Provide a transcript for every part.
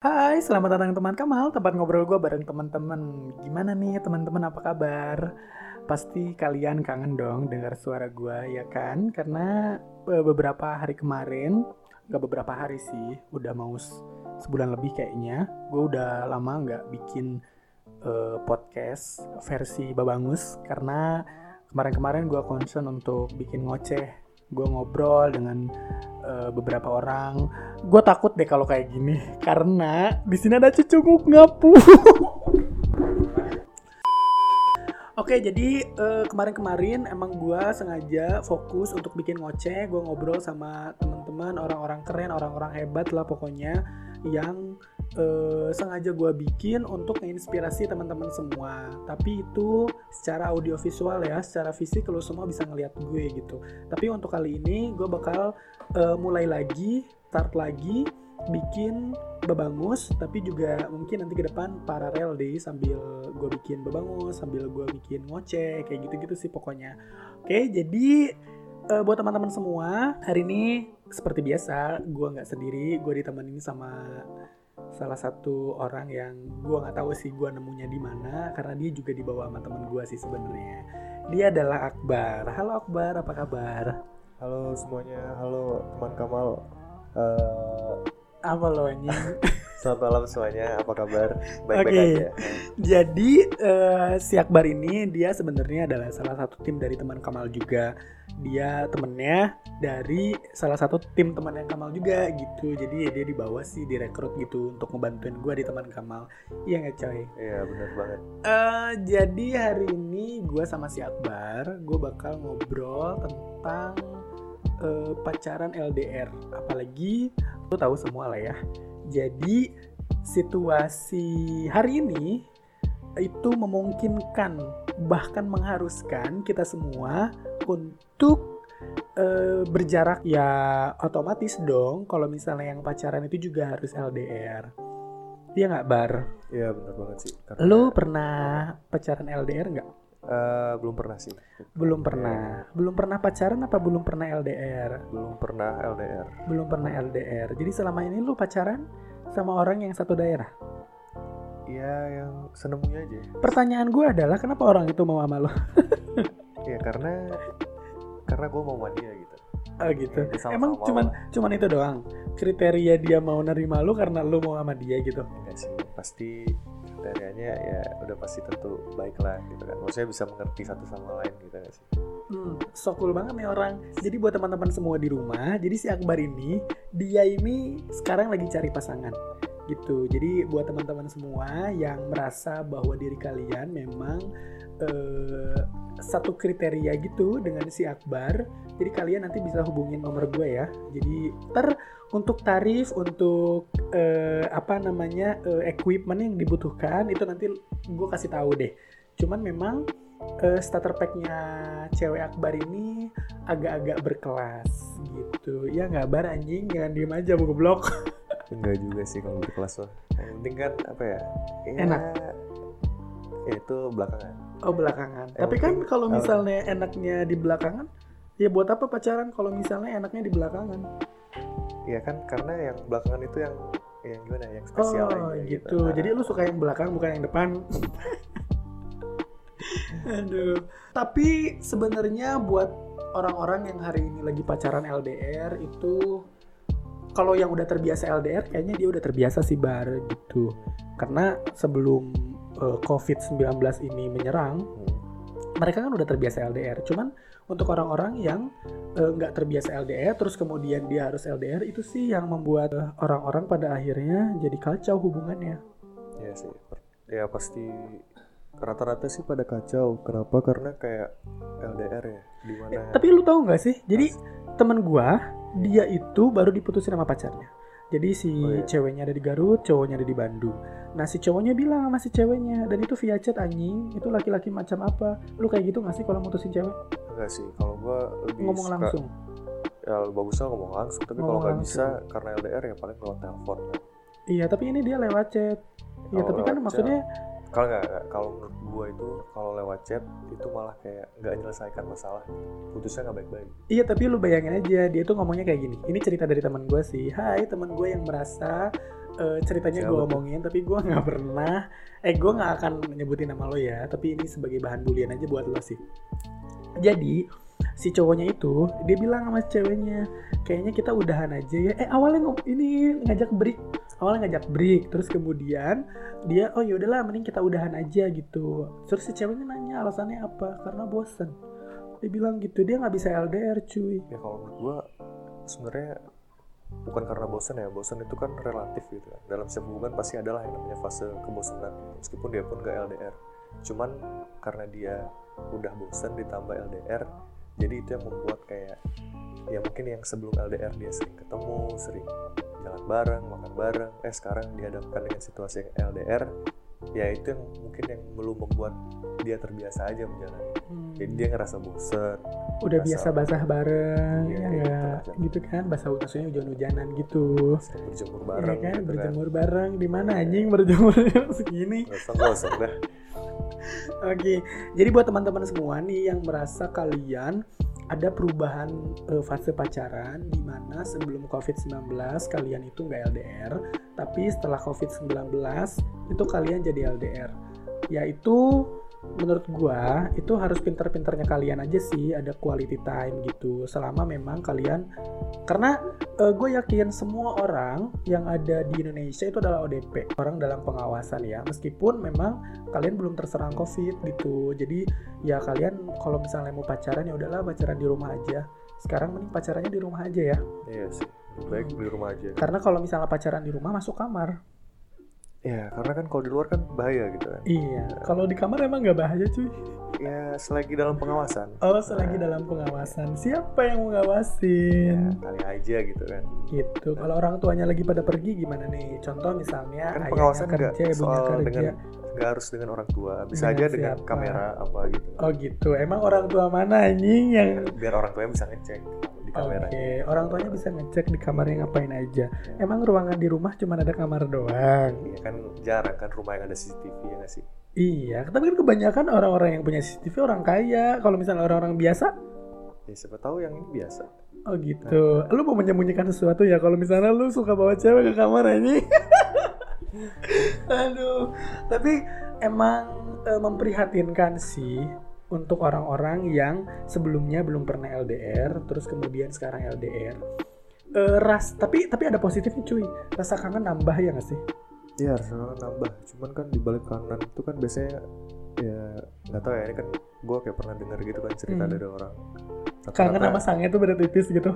Hai, selamat datang teman Kamal, tempat ngobrol gue bareng teman-teman. Gimana nih teman-teman apa kabar? Pasti kalian kangen dong dengar suara gue ya kan? Karena beberapa hari kemarin, gak beberapa hari sih, udah mau se- sebulan lebih kayaknya, gue udah lama nggak bikin eh, podcast versi Babangus karena kemarin-kemarin gue concern untuk bikin ngoceh. Gue ngobrol dengan eh, beberapa orang gue takut deh kalau kayak gini karena di sini ada cucu ngapu. Oke, jadi eh, kemarin-kemarin emang gue sengaja fokus untuk bikin ngoceh. Gue ngobrol sama teman-teman, orang-orang keren, orang-orang hebat lah pokoknya yang eh, sengaja gue bikin untuk menginspirasi teman-teman semua. Tapi itu secara audiovisual ya, secara fisik lo semua bisa ngeliat gue gitu. Tapi untuk kali ini gue bakal eh, mulai lagi, start lagi, bikin bebangus, tapi juga mungkin nanti ke depan paralel deh sambil gue bikin bebangus, sambil gue bikin ngoceh, kayak gitu-gitu sih pokoknya. Oke, jadi eh, buat teman-teman semua, hari ini seperti biasa, gue nggak sendiri, gue ditemenin sama salah satu orang yang gue nggak tahu sih gue nemunya di mana, karena dia juga dibawa sama temen gue sih sebenarnya. Dia adalah Akbar. Halo Akbar, apa kabar? Halo semuanya, halo teman Kamal. Eh, Apa lo anjing? selamat malam semuanya, apa kabar? Baik-baik Oke. aja. Jadi eh, si Akbar ini dia sebenarnya adalah salah satu tim dari teman Kamal juga. Dia temennya dari salah satu tim teman yang Kamal juga gitu. Jadi dia dibawa sih direkrut gitu untuk ngebantuin gue di teman Kamal. Iya nggak coy? Iya benar banget. Eh, jadi hari ini gue sama si Akbar, gue bakal ngobrol tentang eh, pacaran LDR. Apalagi lu tahu semua lah ya. Jadi situasi hari ini itu memungkinkan bahkan mengharuskan kita semua untuk eh, berjarak ya otomatis dong kalau misalnya yang pacaran itu juga harus LDR. Iya nggak Bar? Iya benar banget sih. Karena, Lu pernah pacaran LDR nggak? Eh, belum pernah sih. Belum pernah. Belum pernah pacaran apa belum pernah LDR? Belum pernah LDR. Belum pernah LDR. Jadi selama ini lu pacaran sama orang yang satu daerah. Iya yang senemunya aja. Pertanyaan gue adalah kenapa orang itu mau sama lu? Iya karena karena gue mau sama dia gitu. Oh gitu. Dia sama-sama Emang mau cuman lah. cuman itu doang. Kriteria dia mau nerima lu karena lu mau sama dia gitu. Enggak sih, pasti kriterianya ya udah pasti tentu baik lah gitu kan. Maksudnya bisa mengerti satu sama lain gitu kan sih. Hmm, so cool banget nih orang. Jadi buat teman-teman semua di rumah, jadi si Akbar ini dia ini sekarang lagi cari pasangan gitu. Jadi buat teman-teman semua yang merasa bahwa diri kalian memang eh, satu kriteria gitu dengan si Akbar, jadi kalian nanti bisa hubungin nomor gue ya. Jadi ter untuk tarif untuk eh, apa namanya eh, equipment yang dibutuhkan itu nanti gue kasih tahu deh. Cuman memang eh, starter packnya cewek Akbar ini agak-agak berkelas gitu. Ya nggak bar anjing, jangan diem aja buku blog. Enggak juga sih kalau berkelas loh. Yang penting kan apa ya? ya Enak. Ya itu belakangan. Oh belakangan. Yang Tapi kan kalau apa? misalnya enaknya di belakangan, ya buat apa pacaran kalau misalnya enaknya di belakangan? Iya kan karena yang belakangan itu yang yang gimana yang spesial Oh aja gitu. Nah, Jadi lu suka yang belakang bukan yang depan. Aduh. Tapi sebenarnya buat orang-orang yang hari ini lagi pacaran LDR itu kalau yang udah terbiasa LDR kayaknya dia udah terbiasa sih bar gitu. Karena sebelum eh, COVID-19 ini menyerang, hmm, mereka kan udah terbiasa LDR. Cuman untuk orang-orang yang eh, nggak terbiasa LDR, terus kemudian dia harus LDR, itu sih yang membuat eh, orang-orang pada akhirnya jadi kacau hubungannya. Iya sih. Ya pasti rata-rata sih pada kacau. Kenapa? Karena kayak LDR ya di mana Eh, tapi lu tahu nggak sih? Jadi temen gua dia itu baru diputusin sama pacarnya. Jadi si Oh, iya. ceweknya ada di Garut, cowoknya ada di Bandung. Nah si cowoknya bilang sama si ceweknya dan itu via chat anjing, itu laki-laki macam apa? Lu kayak gitu nggak sih kalau mutusin cewek? enggak sih. Kalau gua lebih Ngomong suka- langsung. Ya bagusnya ngomong langsung. Tapi kalau nggak bisa karena LDR ya paling lewat telepon. kan. Iya tapi ini dia lewat chat. Iya tapi kan maksudnya Kalau nggak nggak, kalau menurut gua itu kalau lewat chat itu malah kayak nggak menyelesaikan masalah. Putusnya nggak baik-baik. Iya tapi lu bayangin aja dia tuh ngomongnya kayak gini. Ini cerita dari teman gue sih. Hai teman gue yang merasa eh, ceritanya gue omongin tapi gue nggak pernah eh gue nggak akan nyebutin nama lo ya tapi ini sebagai bahan bulian aja buat lo sih jadi si cowoknya itu dia bilang sama ceweknya kayaknya kita udahan aja ya eh awalnya ini ngajak break awalnya ngajak break terus kemudian dia oh ya udahlah mending kita udahan aja gitu. Terus si ceweknya nanya alasannya apa? Karena bosen. Dia bilang gitu dia nggak bisa LDR cuy. Ya kalau menurut gua sebenarnya bukan karena bosan ya. Bosan itu kan relatif gitu kan dalam setiap hubungan pasti adalah yang namanya fase kebosanan meskipun dia pun gak LDR cuman karena dia udah bosan ditambah LDR jadi itu yang membuat kayak ya mungkin yang sebelum LDR dia sering ketemu sering jalan bareng makan bareng. Eh sekarang dihadapkan dengan situasi yang LDR ya itu yang mungkin yang belum membuat dia terbiasa aja menjalani. Hmm. jadi dia ngerasa bosen udah biasa basah bareng Iya, ya. nggak? betul, gitu kan basah maksudnya hujan-hujanan gitu. Berjemur bareng kan gitu berjemur bareng. Di mana anjing berjemur segini? Gosok dah. Oke jadi buat teman-teman semua nih yang merasa kalian ada perubahan eh, fase pacaran di mana sebelum COVID-19 kalian itu nggak LDR tapi setelah COVID-19 itu kalian jadi LDR yaitu menurut gua itu harus pinter-pinternya kalian aja sih ada quality time gitu. Selama memang kalian karena gue yakin semua orang yang ada di Indonesia itu adalah ODP orang dalam pengawasan ya. Meskipun memang kalian belum terserang covid gitu. Jadi ya kalian kalau misalnya mau pacaran ya udahlah pacaran di rumah aja. Sekarang mending pacarannya di rumah aja ya. Iya sih baik di rumah aja. Karena kalau misalnya pacaran di rumah masuk kamar ya karena kan kalau di luar kan bahaya gitu kan. Iya kalau di kamar emang nggak bahaya cuy. Ya selagi dalam pengawasan. Oh selagi dalam pengawasan. Siapa yang ya, ngawasin kali aja gitu kan. Gitu. Kalau orang tuanya lagi pada pergi gimana nih? Contoh misalnya kan pengawasan kerja ibunya soal kerja. dengan nggak harus dengan orang tua. Bisa Dengan aja dengan siapa? kamera apa gitu. Oh gitu. Emang orang tua mana anjing yang biar orang tuanya bisa ngecek di kamera Oke, orang tuanya bisa ngecek di kamarnya ngapain aja. Emang ruangan di rumah cuma ada kamar doang. Iya kan jarang kan rumah yang ada CCTV ya nggak sih Iya, tapi kan kebanyakan orang-orang yang punya CCTV orang kaya. Kalau misalnya orang-orang biasa, ya siapa tahu yang ini biasa oh gitu. Lu mau menyembunyikan sesuatu ya? Kalau misalnya lu suka bawa cewek ke kamar ini. Aduh, tapi emang eh, memprihatinkan sih untuk orang-orang yang sebelumnya belum pernah LDR, terus kemudian sekarang LDR. Eh, ras, tapi tapi ada positifnya cuy. Rasa kangen nambah ya nggak sih? Iya harusnya nambah cuman kan di balik kanan itu kan biasanya ya nggak tahu ya ini kan gue kayak pernah dengar gitu kan cerita Hmm. dari orang Kangen sama sangnya tuh beda tipis gitu.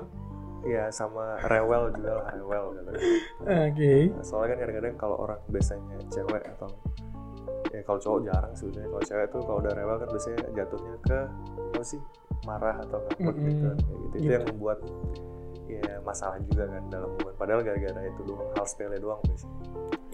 Iya sama rewel juga lah rewel katanya. Oke. Nah, soalnya kan kadang-kadang kalau orang biasanya cewek atau ya kalau cowok jarang sih sebenarnya kalau cewek tuh kalau udah rewel kan biasanya jatuhnya ke apa sih marah atau ngambek Mm-mm. gitu kan kayak gitu. itu Gitu. yang membuat ya masalah juga kan dalam hubungan padahal gara-gara itu doang hal sepele doang biasanya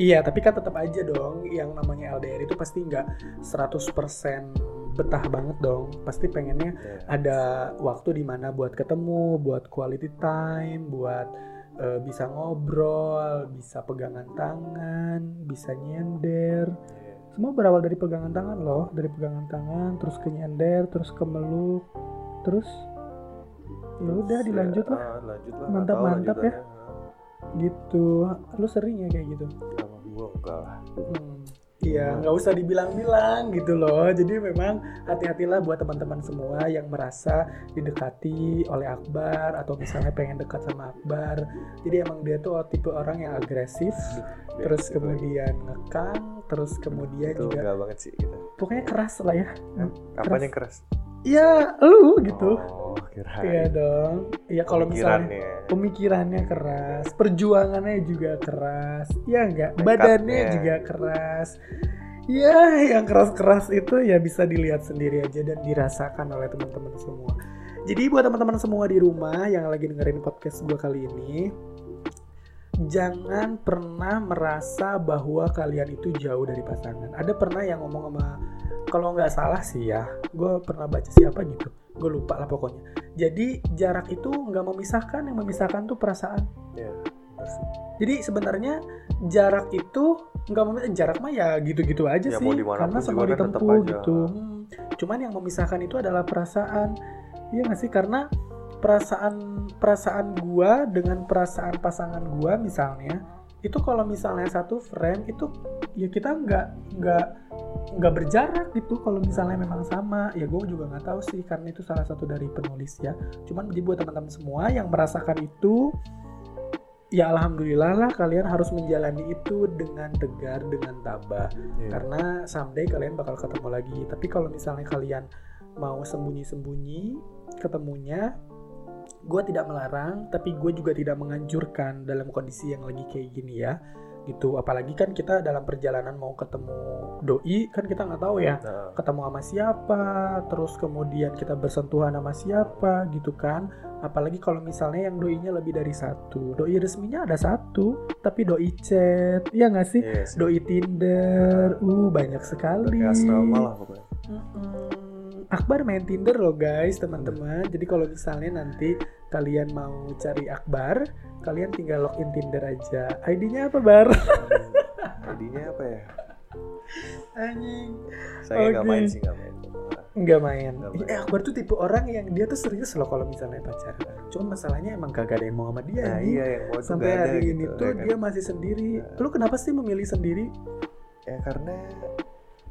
Iya, tapi kan tetap aja dong yang namanya LDR itu pasti nggak 100% betah banget dong. Pasti pengennya ya, ada waktu di mana buat ketemu, buat quality time, buat eh, bisa ngobrol, bisa pegangan tangan, bisa nyender. ya. Semua berawal dari pegangan tangan loh, dari pegangan tangan, terus ke nyender, terus ke meluk, terus ya udah dilanjut lah ah, lanjut lah Mantap, mantap ya. gitu. Lu sering ya kayak gitu? sama gue enggak lah Hmm, Iya, nggak usah dibilang-bilang gitu loh. Jadi memang hati-hatilah buat teman-teman semua yang merasa didekati oleh Akbar atau misalnya pengen dekat sama Akbar. Jadi emang dia tuh tipe orang yang agresif, terus Itu lagi. kemudian ngekang, terus kemudian itu juga enggak banget sih kita pokoknya keras lah ya. apa yang keras Iya, lu gitu. oh kira Iya dong. Iya kalau misalnya pemikirannya keras, perjuangannya juga keras, ya enggak, badannya juga keras. Ya, yang keras-keras itu ya bisa dilihat sendiri aja dan dirasakan oleh teman-teman semua. Jadi buat teman-teman semua di rumah yang lagi dengerin podcast gue kali ini, jangan pernah merasa bahwa kalian itu jauh dari pasangan. Ada pernah yang ngomong sama, kalau nggak salah sih ya, gue pernah baca siapa gitu, gue lupa lah pokoknya. Jadi jarak itu nggak memisahkan, yang memisahkan tuh perasaan. ya benar sih. Jadi sebenarnya jarak itu nggak memisahkan, jarak mah ya gitu-gitu aja Ya, sih, karena semua kan ditempuh aja. gitu. Hmm, Cuman yang memisahkan itu adalah perasaan, iya nggak sih? Karena perasaan perasaan gua dengan perasaan pasangan gua misalnya itu kalau misalnya satu frame itu ya kita nggak nggak nggak berjarak gitu kalau misalnya memang sama. Ya gue juga nggak tahu sih karena itu salah satu dari penulis ya. Cuman jadi buat teman-teman semua yang merasakan itu ya alhamdulillah lah kalian harus menjalani itu dengan tegar dengan tabah. Iya. karena someday kalian bakal ketemu lagi. Tapi kalau misalnya kalian mau sembunyi-sembunyi ketemunya gue tidak melarang tapi gue juga tidak menganjurkan dalam kondisi yang lagi kayak gini ya gitu apalagi kan kita dalam perjalanan mau ketemu doi kan kita nggak tahu ya Nah, ketemu sama siapa terus kemudian kita bersentuhan sama siapa gitu kan apalagi kalau misalnya yang doinya lebih dari satu doi resminya ada satu tapi doi chat ya nggak sih iya sih. doi Tinder uh banyak sekali asrama lah pokoknya. Mm-mm. Akbar main Tinder loh guys teman-teman jadi kalau misalnya nanti kalian mau cari Akbar kalian tinggal login Tinder aja ID-nya apa Bar? ID-nya apa ya? Anjing Saya nggak Oke. main sih nggak main. Nggak main. Nggak Eh, main. Akbar tuh tipe orang yang dia tuh serius loh kalau misalnya pacaran. Cuma masalahnya emang kagak ada yang mau sama dia. Nah anjing. iya yang mau tuh Sampai nggak ada hari gitu, ini ya tuh kan? dia masih sendiri. Nah. Lu kenapa sih memilih sendiri? ya karena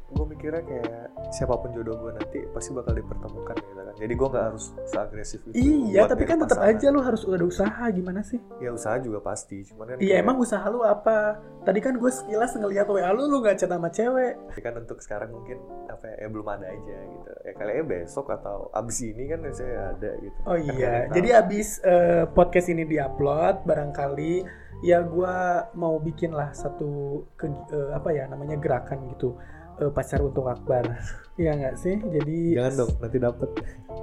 gue mikirnya kayak siapa pun jodoh gue nanti pasti bakal dipertemukan gitu kan jadi gue nggak harus seagresif itu Iya, tapi kan tetap pasangan. aja lu harus ada usaha gimana sih? ya usaha juga pasti cuman kan Iya kayak- emang usaha lu apa? Tadi kan gue sekilas ngeliat WA lu, lu gak chat sama cewek. tapi kan untuk sekarang mungkin apa ya, ya belum ada aja gitu ya kayaknya besok atau abis ini kan saya ada gitu Oh Kan nggak iya, yang jadi abis eh, podcast ini diupload, barangkali ya gue mau bikin lah satu ke, eh, apa ya namanya gerakan gitu eh, pacar untuk Akbar. Iya nggak sih? Jadi jangan dong nanti dapet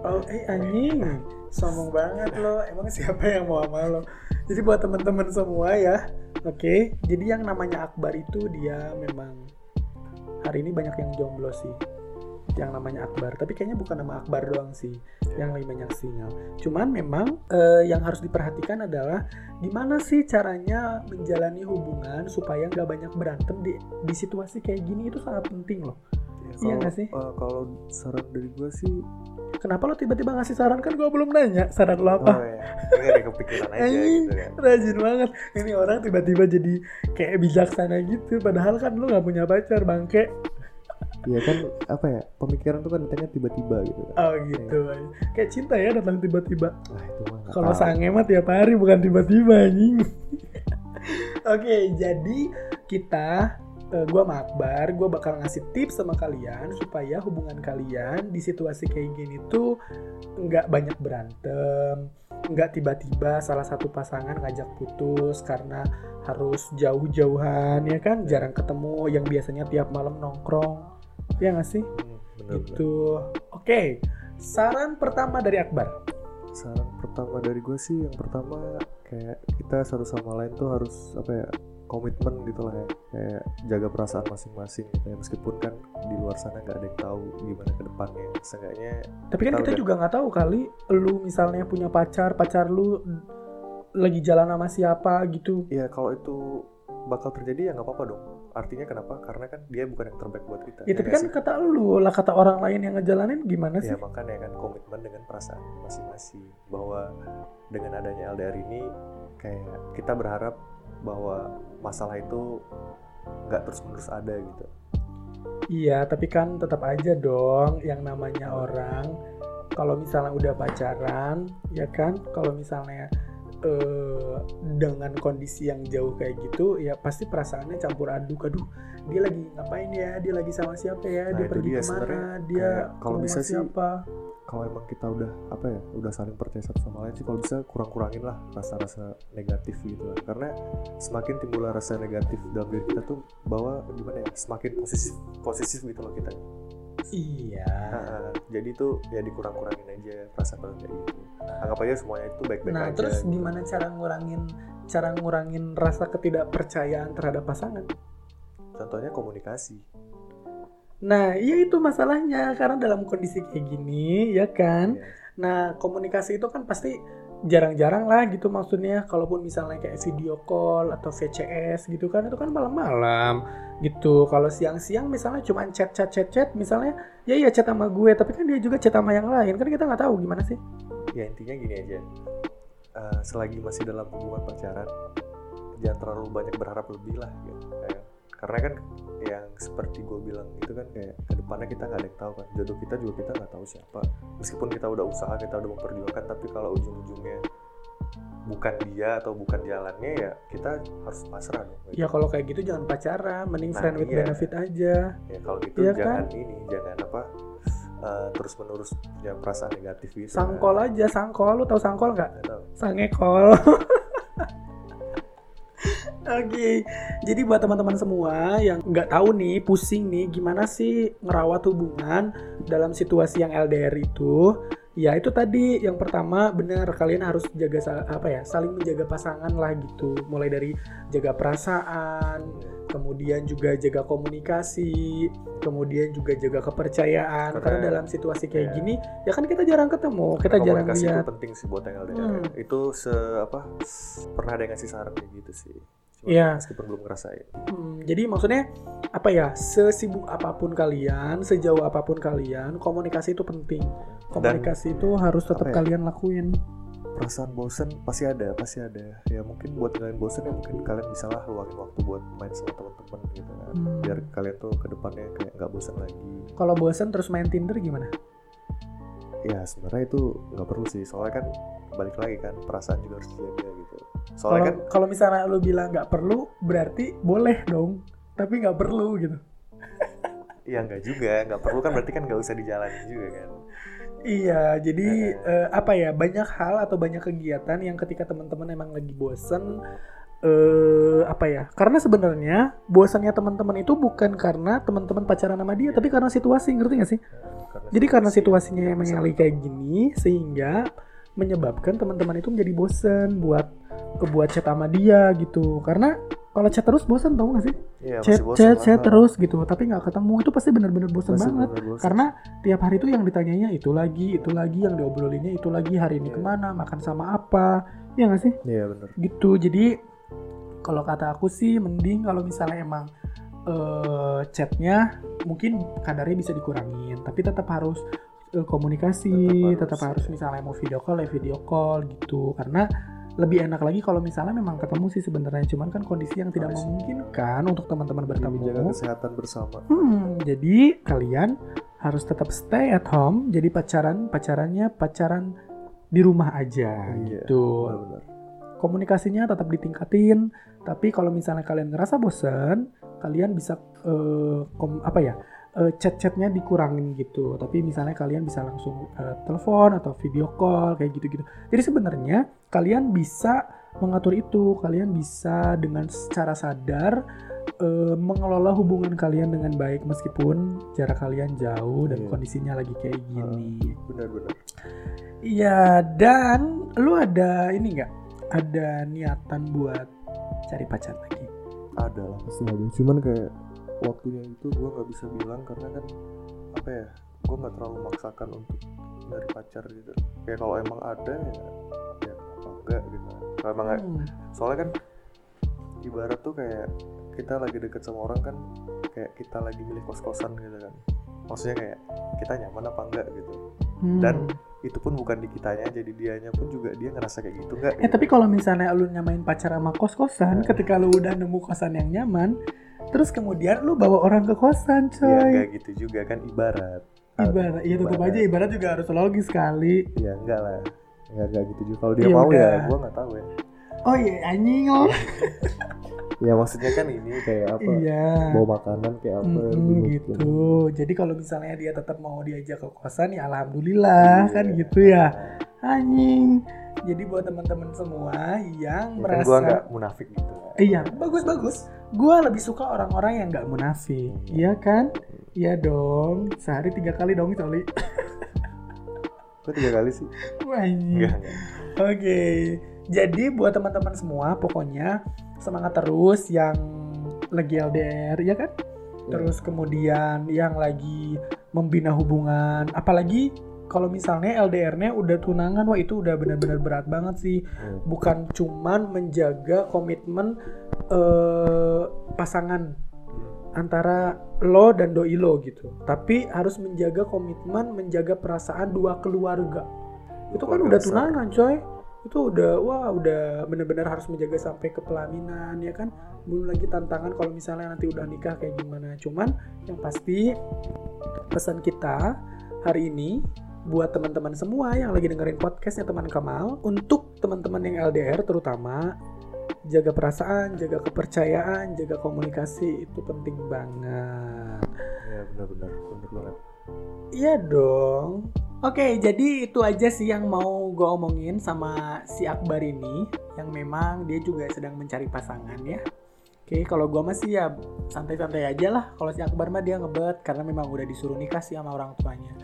Oh, eh anjing, sombong banget lo. Emang siapa yang mau sama lo? Jadi buat teman-teman semua ya, oke. Jadi yang namanya Akbar itu dia memang hari ini banyak yang jomblo sih. Yang namanya Akbar, tapi kayaknya bukan nama Akbar doang sih yang lebih banyak sinyal. Cuman memang eh, yang harus diperhatikan adalah gimana sih caranya menjalani hubungan supaya nggak banyak berantem di di situasi kayak gini itu sangat penting loh. Ya, Iya nggak sih? eh, kalau saran dari gue sih Kenapa lo tiba-tiba ngasih saran kan gue belum nanya saran lo apa? oh ya ini kayak kepikiran aja gitu kan Rajin banget. Ini orang tiba-tiba jadi kayak bijaksana gitu. Padahal kan lu nggak punya pacar, bangke. Iya kan apa ya pemikiran tuh kan datangnya tiba-tiba gitu kan Oh gitu. Kayak cinta ya datang tiba-tiba. Wah itu mah nggak Kalau sange mah tiap hari bukan tiba-tiba anjing. Oke, jadi kita eh, gua sama Akbar, gua bakal ngasih tips sama kalian supaya hubungan kalian di situasi kayak gini tuh nggak banyak berantem, nggak tiba-tiba salah satu pasangan ngajak putus karena harus jauh-jauhan ya kan, jarang ketemu yang biasanya tiap malam nongkrong, ya nggak sih? Hmm, bener. Gitu. Oke, saran pertama dari Akbar. saran pertama dari gue sih yang pertama kayak kita satu sama lain tuh harus apa ya komitmen gitu lah ya kayak jaga perasaan masing-masing gitu ya meskipun kan di luar sana nggak ada yang tahu gimana ke depannya seenggaknya Tapi kan Kita kita udah- juga nggak tahu kali lu misalnya punya pacar, pacar lu lagi jalan sama siapa gitu. ya kalau itu bakal terjadi ya nggak apa-apa dong artinya kenapa karena kan dia bukan yang terbaik buat kita Ya tapi nggak kan sih? kata lu lah kata orang lain yang ngejalanin gimana sih? ya makanya kan komitmen dengan perasaan masing-masing bahwa dengan adanya LDR ini kayak kita berharap bahwa masalah itu nggak terus-menerus ada gitu Iya, tapi kan tetap aja dong yang namanya orang kalau misalnya udah pacaran, ya kan? Kalau misalnya eh, dengan kondisi yang jauh kayak gitu, ya pasti perasaannya campur aduk. Aduh, dia lagi ngapain ya? Dia lagi sama siapa ya? Nah, dia pergi dia ke mana? Dia kalau bisa sih siapa? kalau emang kita udah apa ya udah saling percaya satu sama lain sih kalau bisa kurang-kurangin lah rasa-rasa negatif gitu lah karena semakin timbul rasa negatif dalam diri kita tuh bahwa gimana ya semakin posesif posesif gitu loh kita Iya. Nah, jadi tuh ya dikurang-kurangin aja perasaan kayak gitu anggap aja semuanya itu baik-baik Nah, aja terus gitu. gimana cara ngurangin cara ngurangin rasa ketidakpercayaan terhadap pasangan? contohnya komunikasi Nah, iya itu masalahnya karena dalam kondisi kayak gini, ya kan? Iya. Nah, komunikasi itu kan pasti jarang-jarang lah gitu maksudnya. Kalaupun misalnya kayak video call atau VCS gitu kan, itu kan malam-malam gitu. Kalau siang-siang misalnya cuma chat chat chat chat misalnya, ya iya chat sama gue, tapi kan dia juga chat sama yang lain kan kita nggak tahu gimana sih? ya intinya gini aja Eh, selagi masih dalam hubungan pacaran jangan terlalu banyak berharap lebih lah gitu karena kan yang seperti gue bilang itu kan kayak ke depannya kita nggak ada yang tahu kan jodoh kita juga kita nggak tahu siapa meskipun kita udah usaha kita udah memperjuangkan tapi kalau ujung-ujungnya bukan dia atau bukan jalannya ya kita harus pasrah dong gitu. Ya kalau kayak gitu jangan pacaran, mending Nah, friend with iya. benefit aja. ya kalau gitu Iya jangan ini jangan apa terus menerus punya perasaan negatif gitu Sangkol aja, sangkol. Lu tahu sangkol nggak? Sangekol. Oke, jadi buat teman-teman semua yang nggak tahu nih, pusing nih, gimana sih ngerawat hubungan dalam situasi yang LDR itu? Ya itu tadi yang pertama benar kalian harus jaga apa ya, saling menjaga pasangan lah gitu. Mulai dari jaga perasaan, kemudian juga jaga komunikasi, kemudian juga jaga kepercayaan. Karena Karena- dalam situasi kayak ya. gini, ya kan kita jarang ketemu, kita jarang komunikasi lihat. itu penting sih buat yang LDR Hmm. itu se apa pernah ada yang ngasih saran kayak gitu sih Iya. meskipun belum ngerasain Hmm, jadi maksudnya apa ya? Sesibuk apa pun kalian, sejauh apa pun kalian, komunikasi itu penting. Komunikasi itu harus tetap ya? kalian lakuin. perasaan bosen pasti ada pasti ada ya mungkin buat kalian bosen ya mungkin kalian bisa lah luangin waktu buat main sama teman-teman gitu kan Hmm. biar kalian tuh ke depannya kayak nggak bosen lagi Kalau bosan terus main Tinder gimana? ya sebenarnya itu nggak perlu sih soalnya kan balik lagi kan perasaan juga harus dijaga soalnya Kalau kan kalau misalnya lu bilang nggak perlu, berarti boleh dong. Tapi nggak perlu gitu. ya nggak juga nggak perlu kan berarti kan nggak usah dijalanin juga kan Iya, jadi Eh. eh, apa ya banyak hal atau banyak kegiatan yang ketika teman-teman emang lagi bosen, eh apa ya? Karena sebenarnya bosannya teman-teman itu bukan karena teman-teman pacaran sama dia, tapi karena situasi, ngerti gak sih? Karena Jadi karena situasi situasinya yang emang yang lagi kayak gini, sehingga menyebabkan teman-teman itu menjadi bosen buat buat chat sama dia gitu. Karena kalau chat terus bosan tau gak sih? Iya, Chat, bosen chat, chat terus gitu, tapi nggak ketemu itu pasti bener-bener bosan banget. bener-bener bosen. Karena tiap hari itu yang ditanyanya itu lagi, itu lagi, yang diobrolinnya itu lagi, hari ini Iya. ke mana, makan sama apa, ya nggak sih? iya bener Gitu. Jadi kalau kata aku sih mending kalau misalnya emang eh, chatnya mungkin kadarnya bisa dikurangin, tapi tetap harus komunikasi, Tetap tetap harus, harus, ya. misalnya mau video call ya video call gitu, karena lebih enak lagi kalau misalnya memang ketemu sih sebenarnya, cuman kan kondisi yang tidak memungkinkan untuk teman-teman menjaga bertemu. kesehatan bersama Hmm, jadi kalian harus tetap stay at home. Jadi pacaran pacarannya pacaran di rumah aja Iya, gitu. benar-benar Komunikasinya tetap ditingkatin. Tapi kalau misalnya kalian ngerasa bosen, kalian bisa eh, kom- apa ya? Eh, chat-chatnya dikurangin gitu. Tapi misalnya kalian bisa langsung eh, telepon atau video call kayak gitu-gitu. Jadi sebenarnya kalian bisa mengatur itu. Kalian bisa dengan secara sadar eh, mengelola hubungan kalian dengan baik meskipun jarak kalian jauh dan Iya. kondisinya lagi kayak gini. benar-benar Iya, dan lu ada ini nggak? Ada niatan buat cari pacar lagi? ada lah pasti ada cuman kayak waktunya itu gue nggak bisa bilang karena kan apa ya gue nggak terlalu memaksakan untuk dari pacar gitu kayak kalau emang ada ya ya kenapa enggak gitu kalau emang Hmm. soalnya kan ibarat tuh kayak kita lagi deket sama orang kan kayak kita lagi milih kos-kosan gitu kan maksudnya kayak kita nyaman apa enggak gitu Hmm. dan itu pun bukan di kitanya jadi dianya pun juga dia ngerasa kayak gitu enggak eh tapi kalau misalnya lu nyamain pacar sama kos-kosan, Nah. ketika lu udah nemu kosan yang nyaman, terus kemudian lu bawa orang ke kosan, ya coy. enggak gitu juga kan ibarat Ibarat, iya tetap aja ibarat juga harus logis sekali. ya enggak lah enggak enggak gitu juga kalau dia Ya mau udah. ya gue nggak tahu ya Oh iya anjing lo. ya maksudnya kan ini kayak apa Iya. bawa makanan kayak apa Mm-mm, gitu. gitu. Jadi kalau misalnya dia tetap mau diajak ke kosan ya alhamdulillah Iya. kan gitu ya. Anjing. Jadi buat teman-teman semua yang Ya, kan merasa gue nggak munafik gitu Iya, bagus bagus. Gua lebih suka orang-orang yang nggak munafik, iya kan? Iya dong. Sehari tiga kali dong, Coli. Kok tiga kali sih Wah, Oke. Jadi buat teman-teman semua, pokoknya semangat terus yang lagi LDR, ya kan? Terus kemudian yang lagi membina hubungan, apalagi kalau misalnya LDR-nya udah tunangan, wah itu udah benar-benar berat banget sih. Hmm. Bukan cuman menjaga komitmen eh, pasangan antara lo dan doi lo gitu, tapi harus menjaga komitmen, menjaga perasaan dua keluarga. Itu kan udah besar. tunangan, coy. itu udah wah udah bener-bener harus menjaga sampai ke pelaminan ya kan belum lagi tantangan kalau misalnya nanti udah nikah kayak gimana cuman yang pasti pesan kita hari ini buat teman-teman semua yang lagi dengerin podcastnya teman Kamal untuk teman-teman yang LDR terutama jaga perasaan, jaga kepercayaan, jaga komunikasi itu penting banget. ya benar-benar benar banget Iya dong. Oke, jadi itu aja sih yang mau gue omongin sama si Akbar ini, yang memang dia juga sedang mencari pasangan ya. Oke, kalau gue masih ya santai-santai aja lah. Kalau si Akbar mah dia ngebet karena memang udah disuruh nikah sih sama orang tuanya.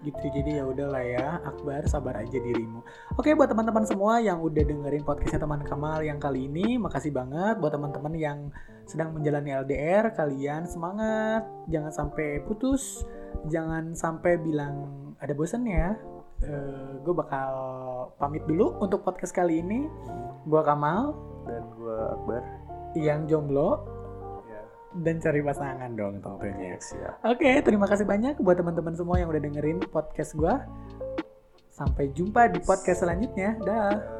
Gitu, jadi ya udahlah ya, Akbar sabar aja dirimu. Oke, buat teman-teman semua yang udah dengerin podcastnya teman Kamal yang kali ini, makasih banget buat teman-teman yang sedang menjalani LDR, kalian semangat, jangan sampai putus, jangan sampai bilang ada bosan ya. gue bakal pamit dulu untuk podcast kali ini. Gue Kamal dan gua Akbar yang jomblo dan cari pasangan dong tentunya. siap Oke, terima kasih banyak buat teman-teman semua yang udah dengerin podcast gue. Sampai jumpa di podcast selanjutnya. Dah.